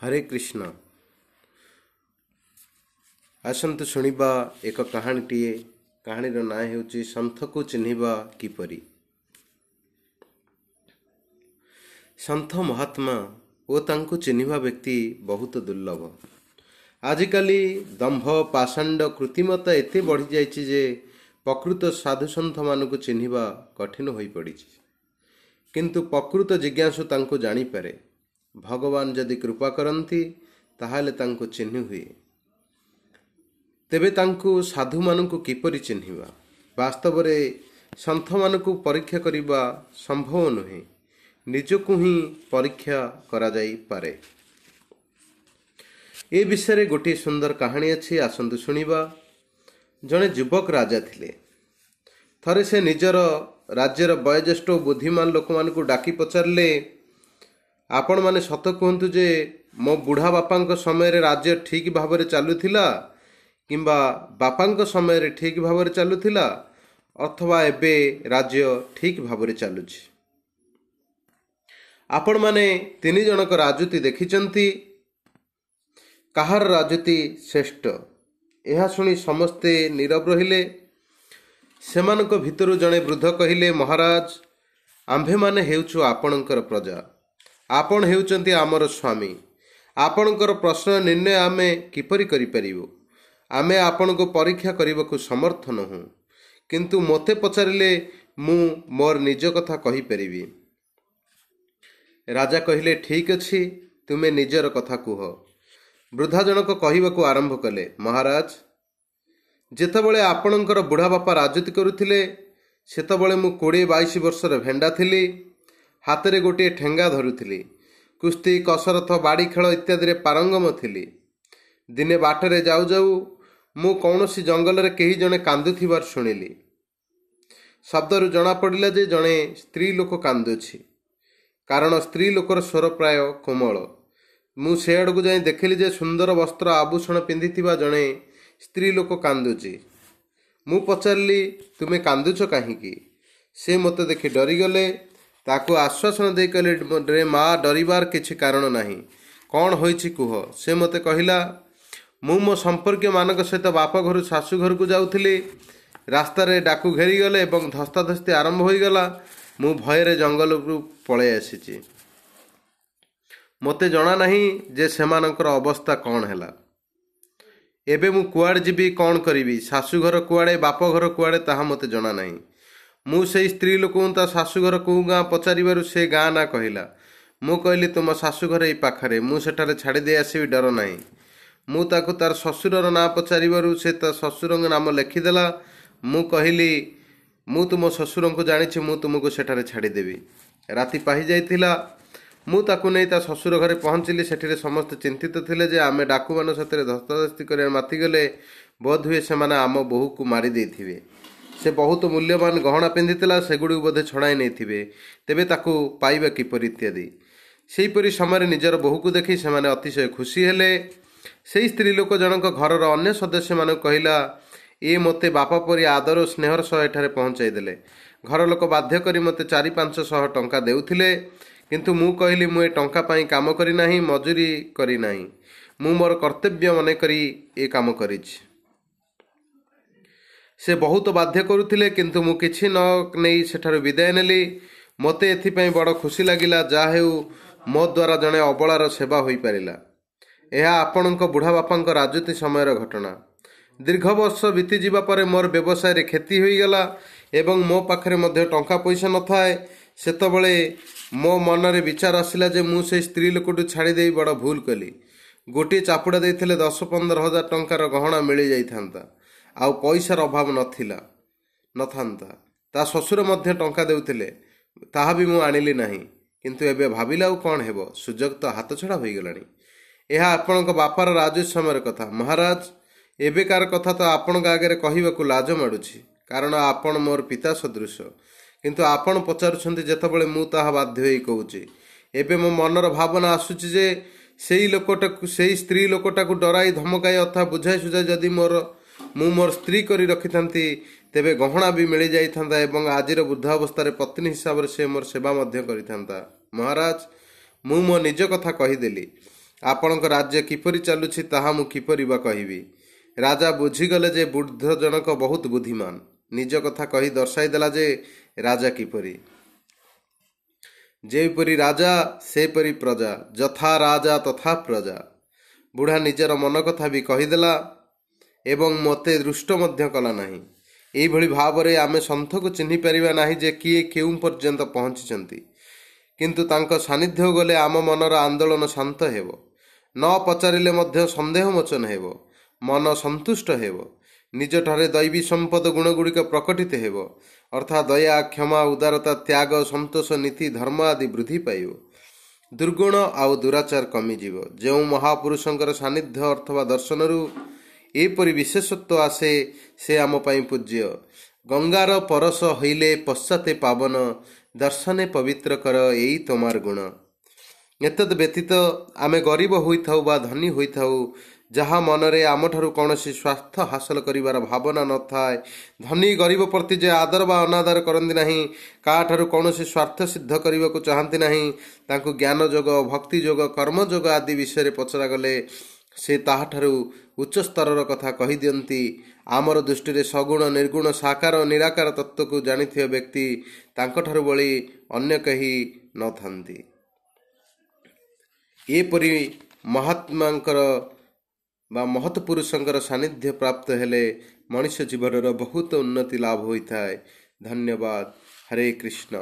ହରେ କୃଷ୍ଣ ଆସନ୍ତୁ ଶୁଣିବା ଏକ କାହାଣୀଟିଏ କାହାଣୀର ନାଁ ହେଉଛି ସନ୍ଥକୁ ଚିହ୍ନିବା କିପରି ସନ୍ଥ ମହାତ୍ମା ଓ ତାଙ୍କୁ ଚିହ୍ନିବା ବ୍ୟକ୍ତି ବହୁତ ଦୁର୍ଲଭ ଆଜିକାଲି ଦମ୍ଭ ପାଷାଣ୍ଡ କୃତ୍ରିମତା ଏତେ ବଢ଼ିଯାଇଛି ଯେ ପ୍ରକୃତ ସାଧୁସନ୍ଥମାନଙ୍କୁ ଚିହ୍ନିବା କଠିନ ହୋଇପଡ଼ିଛି କିନ୍ତୁ ପ୍ରକୃତ ଜିଜ୍ଞାସୁ ତାଙ୍କୁ ଜାଣିପାରେ ଭଗବାନ ଯଦି କୃପା କରନ୍ତି ତାହେଲେ ତାଙ୍କୁ ଚିହ୍ନି ହୁଏ ତେବେ ତାଙ୍କୁ ସାଧୁମାନଙ୍କୁ କିପରି ଚିହ୍ନିବା ବାସ୍ତବରେ ସନ୍ଥମାନଙ୍କୁ ପରୀକ୍ଷା କରିବା ସମ୍ଭବ ନୁହେଁ ନିଜକୁ ହିଁ ପରୀକ୍ଷା କରାଯାଇପାରେ ଏ ବିଷୟରେ ଗୋଟିଏ ସୁନ୍ଦର କାହାଣୀ ଅଛି ଆସନ୍ତୁ ଶୁଣିବା ଜଣେ ଯୁବକ ରାଜା ଥିଲେ ଥରେ ସେ ନିଜର ରାଜ୍ୟର ବୟୋଜ୍ୟେଷ୍ଠ ଓ ବୁଦ୍ଧିମାନ ଲୋକମାନଙ୍କୁ ଡାକି ପଚାରିଲେ ଆପଣମାନେ ସତ କୁହନ୍ତୁ ଯେ ମୋ ବୁଢ଼ା ବାପାଙ୍କ ସମୟରେ ରାଜ୍ୟ ଠିକ୍ ଭାବରେ ଚାଲୁଥିଲା କିମ୍ବା ବାପାଙ୍କ ସମୟରେ ଠିକ୍ ଭାବରେ ଚାଲୁଥିଲା ଅଥବା ଏବେ ରାଜ୍ୟ ଠିକ୍ ଭାବରେ ଚାଲୁଛି? ଆପଣମାନେ ତିନି ଜଣଙ୍କ ରାଜୁତି ଦେଖିଛନ୍ତି। କାହାର ରାଜୁତି ଶ୍ରେଷ୍ଠ? ଏହା ଶୁଣି ସମସ୍ତେ ନିରବ ରହିଲେ। ସେମାନଙ୍କ ଭିତରୁ ଜଣେ ବୃଦ୍ଧ କହିଲେ ମହାରାଜ ଆମ୍ଭେମାନେ ହେଉଛୁ ଆପଣଙ୍କର ପ୍ରଜା। ଆପଣ ହେଉଛନ୍ତି ଆମର ସ୍ୱାମୀ। ଆପଣଙ୍କର ପ୍ରଶ୍ନ ନିର୍ଣ୍ଣୟ ଆମେ କିପରି କରିପାରିବୁ? ଆମେ ଆପଣଙ୍କୁ ପରୀକ୍ଷା କରିବାକୁ ସମର୍ଥ ନୁହଁ। କିନ୍ତୁ ମୋତେ ପଚାରିଲେ ମୁଁ ମୋର ନିଜ କଥା କହିପାରିବି? ରାଜା କହିଲେ ଠିକ୍ ଅଛି ତୁମେ ନିଜର କଥା କୁହ। ବୃଦ୍ଧା ଜଣକ କହିବାକୁ ଆରମ୍ଭ କଲେ ମହାରାଜ ଯେତେବେଳେ ଆପଣଙ୍କର ବୁଢ଼ା ବାପା ରାଜୁତି କରୁଥିଲେ ସେତେବେଳେ ମୁଁ କୋଡ଼ିଏ ବାଇଶ ବର୍ଷର ଭେଣ୍ଡା ଥିଲି। ହାତରେ ଗୋଟିଏ ଠେଙ୍ଗା ଧରୁଥିଲି। କୁସ୍ତି କସରଥ ବାଡ଼ି ଖେଳ ଇତ୍ୟାଦିରେ ପାରଙ୍ଗମ ଥିଲି। ଦିନେ ବାଟରେ ଯାଉ ଯାଉ ମୁଁ କୌଣସି ଜଙ୍ଗଲରେ କେହି ଜଣେ କାନ୍ଦୁଥିବାର ଶୁଣିଲି। ଶବ୍ଦରୁ ଜଣାପଡ଼ିଲା ଯେ ଜଣେ ସ୍ତ୍ରୀ ଲୋକ କାନ୍ଦୁଛି। କାରଣ ସ୍ତ୍ରୀ ଲୋକର ସ୍ୱର ପ୍ରାୟ କୋମଳ। ମୁଁ ସେ ଆଡ଼କୁ ଯାଇ ଦେଖିଲି ଯେ ସୁନ୍ଦର ବସ୍ତ୍ର ଆଭୂଷଣ ପିନ୍ଧିଥିବା ଜଣେ ସ୍ତ୍ରୀ ଲୋକ କାନ୍ଦୁଛି। ମୁଁ ପଚାରିଲି ତୁମେ କାନ୍ଦୁଛ କାହିଁକି? ସେ ମୋତେ ଦେଖି ଡରିଗଲେ। ତାକୁ ଆଶ୍ୱାସନ ଦେଇ କହିଲେ ରେ ମା ଡରିବାର କିଛି କାରଣ ନାହିଁ। କ'ଣ ହୋଇଛି କୁହ ସେ ମୋତେ କହିଲା ମୁଁ ମୋ ସମ୍ପର୍କୀୟମାନଙ୍କ ସହିତ ବାପ ଘରୁ ଶାଶୁ ଘରକୁ ଯାଉଥିଲି। ରାସ୍ତାରେ ଡାକୁ ଘେରିଗଲେ ଏବଂ ଧସ୍ତାଧସ୍ତି ଆରମ୍ଭ ହୋଇଗଲା। ମୁଁ ଭୟରେ ଜଙ୍ଗଲରୁ ପଳାଇ ଆସିଛି। ମୋତେ ଜଣା ନାହିଁ ଯେ ସେମାନଙ୍କର ଅବସ୍ଥା କ'ଣ ହେଲା। ଏବେ ମୁଁ କୁଆଡ଼େ ଯିବି କ'ଣ କରିବି? ଶାଶୁଘର କୁଆଡ଼େ ବାପ ଘର କୁଆଡ଼େ ତାହା ମୋତେ ଜଣା ନାହିଁ। ମୁଁ ସେଇ ସ୍ତ୍ରୀ ଲୋକଙ୍କୁ ତା ଶାଶୁଘର କେଉଁ ଗାଁ ପଚାରିବାରୁ ସେ ଗାଁ ନାଁ କହିଲା। ମୁଁ କହିଲି ତୁମ ଶାଶୁଘର ଏଇ ପାଖରେ। ମୁଁ ସେଠାରେ ଛାଡ଼ି ଦେଇ ଆସିବି ଡର ନାହିଁ। ମୁଁ ତାକୁ ତାର ଶ୍ୱଶୁରର ନାଁ ପଚାରିବାରୁ ସେ ତା ଶ୍ୱଶୁରଙ୍କ ନାମ ଲେଖିଦେଲା। ମୁଁ କହିଲି ମୁଁ ତୁମ ଶ୍ୱଶୁରଙ୍କୁ ଜାଣିଛି ମୁଁ ତୁମକୁ ସେଠାରେ ଛାଡ଼ିଦେବି ରାତି ପାହିଯାଇଥିଲା ମୁଁ ତାକୁ ନେଇ ତା ଶ୍ୱଶୁର ଘରେ ପହଞ୍ଚିଲି। ସେଠିରେ ସମସ୍ତେ ଚିନ୍ତିତ ଥିଲେ ଯେ ଆମେ ଡାକୁମାନ ସେଥିରେ ଧସ୍ତାଧସ୍ତି କରିବା ମାତିଗଲେ। ବୋଧହୁଏ ସେମାନେ ଆମ ବୋହୂକୁ ମାରି ଦେଇଥିବେ। ସେ ବହୁତ ମୂଲ୍ୟବାନ ଗହଣା ପିନ୍ଧିଥିଲା ସେଗୁଡ଼ିକୁ ବୋଧେ ଛଡ଼ାଇ ନେଇଥିବେ। ତେବେ ତାକୁ ପାଇବା କିପରି ଇତ୍ୟାଦି? ସେହିପରି ସମୟରେ ନିଜର ବୋହୂକୁ ଦେଖି ସେମାନେ ଅତିଶୟ ଖୁସି ହେଲେ। ସେହି ସ୍ତ୍ରୀ ଲୋକ ଜଣଙ୍କ ଘରର ଅନ୍ୟ ସଦସ୍ୟମାନଙ୍କୁ କହିଲା ଏ ମୋତେ ବାପା ପରି ଆଦର ଓ ସ୍ନେହର ସହ ଏଠାରେ ପହଞ୍ଚାଇ ଦେଲେ। ଘର ଲୋକ ବାଧ୍ୟ କରି ମୋତେ ଚାରି ପାଞ୍ଚ ଶହ ଟଙ୍କା ଦେଉଥିଲେ କିନ୍ତୁ ମୁଁ କହିଲି ମୁଁ ଏ ଟଙ୍କା ପାଇଁ କାମ କରିନାହିଁ ମଜୁରୀ କରିନାହିଁ। ମୁଁ ମୋର କର୍ତ୍ତବ୍ୟ ମନେ କରି ଏ କାମ କରିଛି। ସେ ବହୁତ ବାଧ୍ୟ କରୁଥିଲେ କିନ୍ତୁ ମୁଁ କିଛି ନ ନେଇ ସେଠାରୁ ବିଦାୟ ନେଲି। ମୋତେ ଏଥିପାଇଁ ବଡ଼ ଖୁସି ଲାଗିଲା ଯାହା ହେଉ ମୋ ଦ୍ୱାରା ଜଣେ ଅବଳାର ସେବା ହୋଇପାରିଲା। ଏହା ଆପଣଙ୍କ ବୁଢ଼ା ବାପାଙ୍କ ରାଜୁତି ସମୟର ଘଟଣା। ଦୀର୍ଘ ବର୍ଷ ବିତିଯିବା ପରେ ମୋର ବ୍ୟବସାୟରେ କ୍ଷତି ହୋଇଗଲା ଏବଂ ମୋ ପାଖରେ ମଧ୍ୟ ଟଙ୍କା ପଇସା ନଥାଏ। ସେତେବେଳେ ମୋ ମନରେ ବିଚାର ଆସିଲା ଯେ ମୁଁ ସେଇ ସ୍ତ୍ରୀ ଲୋକଠୁ ଛାଡ଼ିଦେଇ ବଡ଼ ଭୁଲ କଲି। ଗୋଟିଏ ଚାପୁଡ଼ା ଦେଇଥିଲେ ଦଶ ପନ୍ଦର ହଜାର ଟଙ୍କାର ଗହଣା ମିଳିଯାଇଥାନ୍ତା। ଆଉ ପଇସାର ଅଭାବ ନଥିଲା ନଥାନ୍ତା। ତା ଶ୍ୱଶୁର ମଧ୍ୟ ଟଙ୍କା ଦେଉଥିଲେ ତାହା ବି ମୁଁ ଆଣିଲି ନାହିଁ। କିନ୍ତୁ ଏବେ ଭାବିଲେ ଆଉ କ'ଣ ହେବ? ସୁଯୋଗ ତ ହାତଛଡ଼ା ହୋଇଗଲାଣି। ଏହା ଆପଣଙ୍କ ବାପାର ରାଜ ସମୟର କଥା। ମହାରାଜ ଏବେକାର କଥା ତ ଆପଣଙ୍କ ଆଗରେ କହିବାକୁ ଲାଜ ମାଡ଼ୁଛି। କାରଣ ଆପଣ ମୋର ପିତା ସଦୃଶ। କିନ୍ତୁ ଆପଣ ପଚାରୁଛନ୍ତି ଯେତେବେଳେ ମୁଁ ତାହା ବାଧ୍ୟ ହୋଇ କହୁଛି। ଏବେ ମୋ ମନର ଭାବନା ଆସୁଛି ଯେ ସେଇ ଲୋକଟାକୁ ସେଇ ସ୍ତ୍ରୀ ଲୋକଟାକୁ ଡରାଇ ଧମକାଇ ଅଥା ବୁଝାଇ ସୁଝାଇ ଯଦି ମୋର ମୁଁ ମୋର ସ୍ତ୍ରୀ କରି ରଖିଥାନ୍ତି ତେବେ ଗହଣା ବି ମିଳିଯାଇଥାନ୍ତା ଏବଂ ଆଜିର ବୃଦ୍ଧ ଅବସ୍ଥାରେ ପତ୍ନୀ ହିସାବରେ ସେ ମୋର ସେବା ମଧ୍ୟ କରିଥାନ୍ତା। ମହାରାଜ ମୁଁ ମୋ ନିଜ କଥା କହିଦେଲି। ଆପଣଙ୍କ ରାଜ୍ୟ କିପରି ଚାଲୁଛି ତାହା ମୁଁ କିପରି ବା କହିବି? ରାଜା ବୁଝିଗଲେ ଯେ ବୃଦ୍ଧ ଜଣକ ବହୁତ ବୁଦ୍ଧିମାନ। ନିଜ କଥା କହି ଦର୍ଶାଇ ଦେଲା ଯେ ରାଜା କିପରି। ଯେପରି ରାଜା ସେପରି ପ୍ରଜା ଯଥା ରାଜା ତଥା ପ୍ରଜା। ବୁଢ଼ା ନିଜର ମନ କଥା ବି କହିଦେଲା ଏବଂ ମୋତେ ଦୃଷ୍ଟ ମଧ୍ୟ କଲା ନାହିଁ। ଏଇଭଳି ଭାବରେ ଆମେ ସନ୍ଥକୁ ଚିହ୍ନି ପାରିବା ନାହିଁ ଯେ କିଏ କେଉଁ ପର୍ଯ୍ୟନ୍ତ ପହଞ୍ଚିଛନ୍ତି। କିନ୍ତୁ ତାଙ୍କ ସାନ୍ନିଧ୍ୟ ଗଲେ ଆମ ମନର ଆନ୍ଦୋଳନ ଶାନ୍ତ ହେବ। ନ ପଚାରିଲେ ମଧ୍ୟ ସନ୍ଦେହ ମୋଚନ ହେବ। ମନ ସନ୍ତୁଷ୍ଟ ହେବ। ନିଜଠାରେ ଦୈବୀ ସମ୍ପଦ ଗୁଣଗୁଡ଼ିକ ପ୍ରକଟିତ ହେବ। ଅର୍ଥାତ୍ ଦୟା କ୍ଷମା ଉଦାରତା ତ୍ୟାଗ ସନ୍ତୋଷ ନୀତି ଧର୍ମ ଆଦି ବୃଦ୍ଧି ପାଇବ। ଦୁର୍ଗୁଣ ଆଉ ଦୁରାଚାର କମିଯିବ। ଯେଉଁ ମହାପୁରୁଷଙ୍କର ସାନ୍ନିଧ୍ୟ ଅଥବା ଦର୍ଶନରୁ ଏପରି ବିଶେଷତ୍ୱ ଆସେ ସେ ଆମ ପାଇଁ ପୂଜ୍ୟ। ଗଙ୍ଗାର ପରଶ ହଇଲେ ପଶ୍ଚାତେ ପାବନ ଦର୍ଶନେ ପବିତ୍ର କର ଏଇ ତମାର ଗୁଣ। ଏତଦ୍ ବ୍ୟତୀତ ଆମେ ଗରିବ ହୋଇଥାଉ ବା ଧନୀ ହୋଇଥାଉ ଯାହା ମନରେ ଆମଠାରୁ କୌଣସି ସ୍ୱାର୍ଥ ହାସଲ କରିବାର ଭାବନା ନଥାଏ ଧନୀ ଗରିବ ପ୍ରତି ଯେ ଆଦର ବା ଅନାଦର କରନ୍ତି ନାହିଁ କାହାଠାରୁ କୌଣସି ସ୍ୱାର୍ଥ ସିଦ୍ଧ କରିବାକୁ ଚାହାନ୍ତି ନାହିଁ ତାଙ୍କୁ ଜ୍ଞାନ ଯୋଗ ଭକ୍ତି ଯୋଗ କର୍ମ ଯୋଗ ଆଦି ବିଷୟରେ ପଚରାଗଲେ ସେ ତାହାଠାରୁ ଉଚ୍ଚ ସ୍ତରର କଥା କହିଦିଅନ୍ତି। ଆମର ଦୃଷ୍ଟିରେ ସଗୁଣ ନିର୍ଗୁଣ ସାକାର ନିରାକାର ତତ୍ତ୍ୱକୁ ଜାଣିଥିବା ବ୍ୟକ୍ତି ତାଙ୍କଠାରୁ ଭଳି ଅନ୍ୟ କେହି ନଥାନ୍ତି। ଏପରି ମହାତ୍ମାଙ୍କର ବା ମହତ୍ ପୁରୁଷଙ୍କର ସାନ୍ନିଧ୍ୟ ପ୍ରାପ୍ତ ହେଲେ ମଣିଷ ଜୀବନର ବହୁତ ଉନ୍ନତି ଲାଭ ହୋଇଥାଏ। ଧନ୍ୟବାଦ। ହରେ କୃଷ୍ଣ।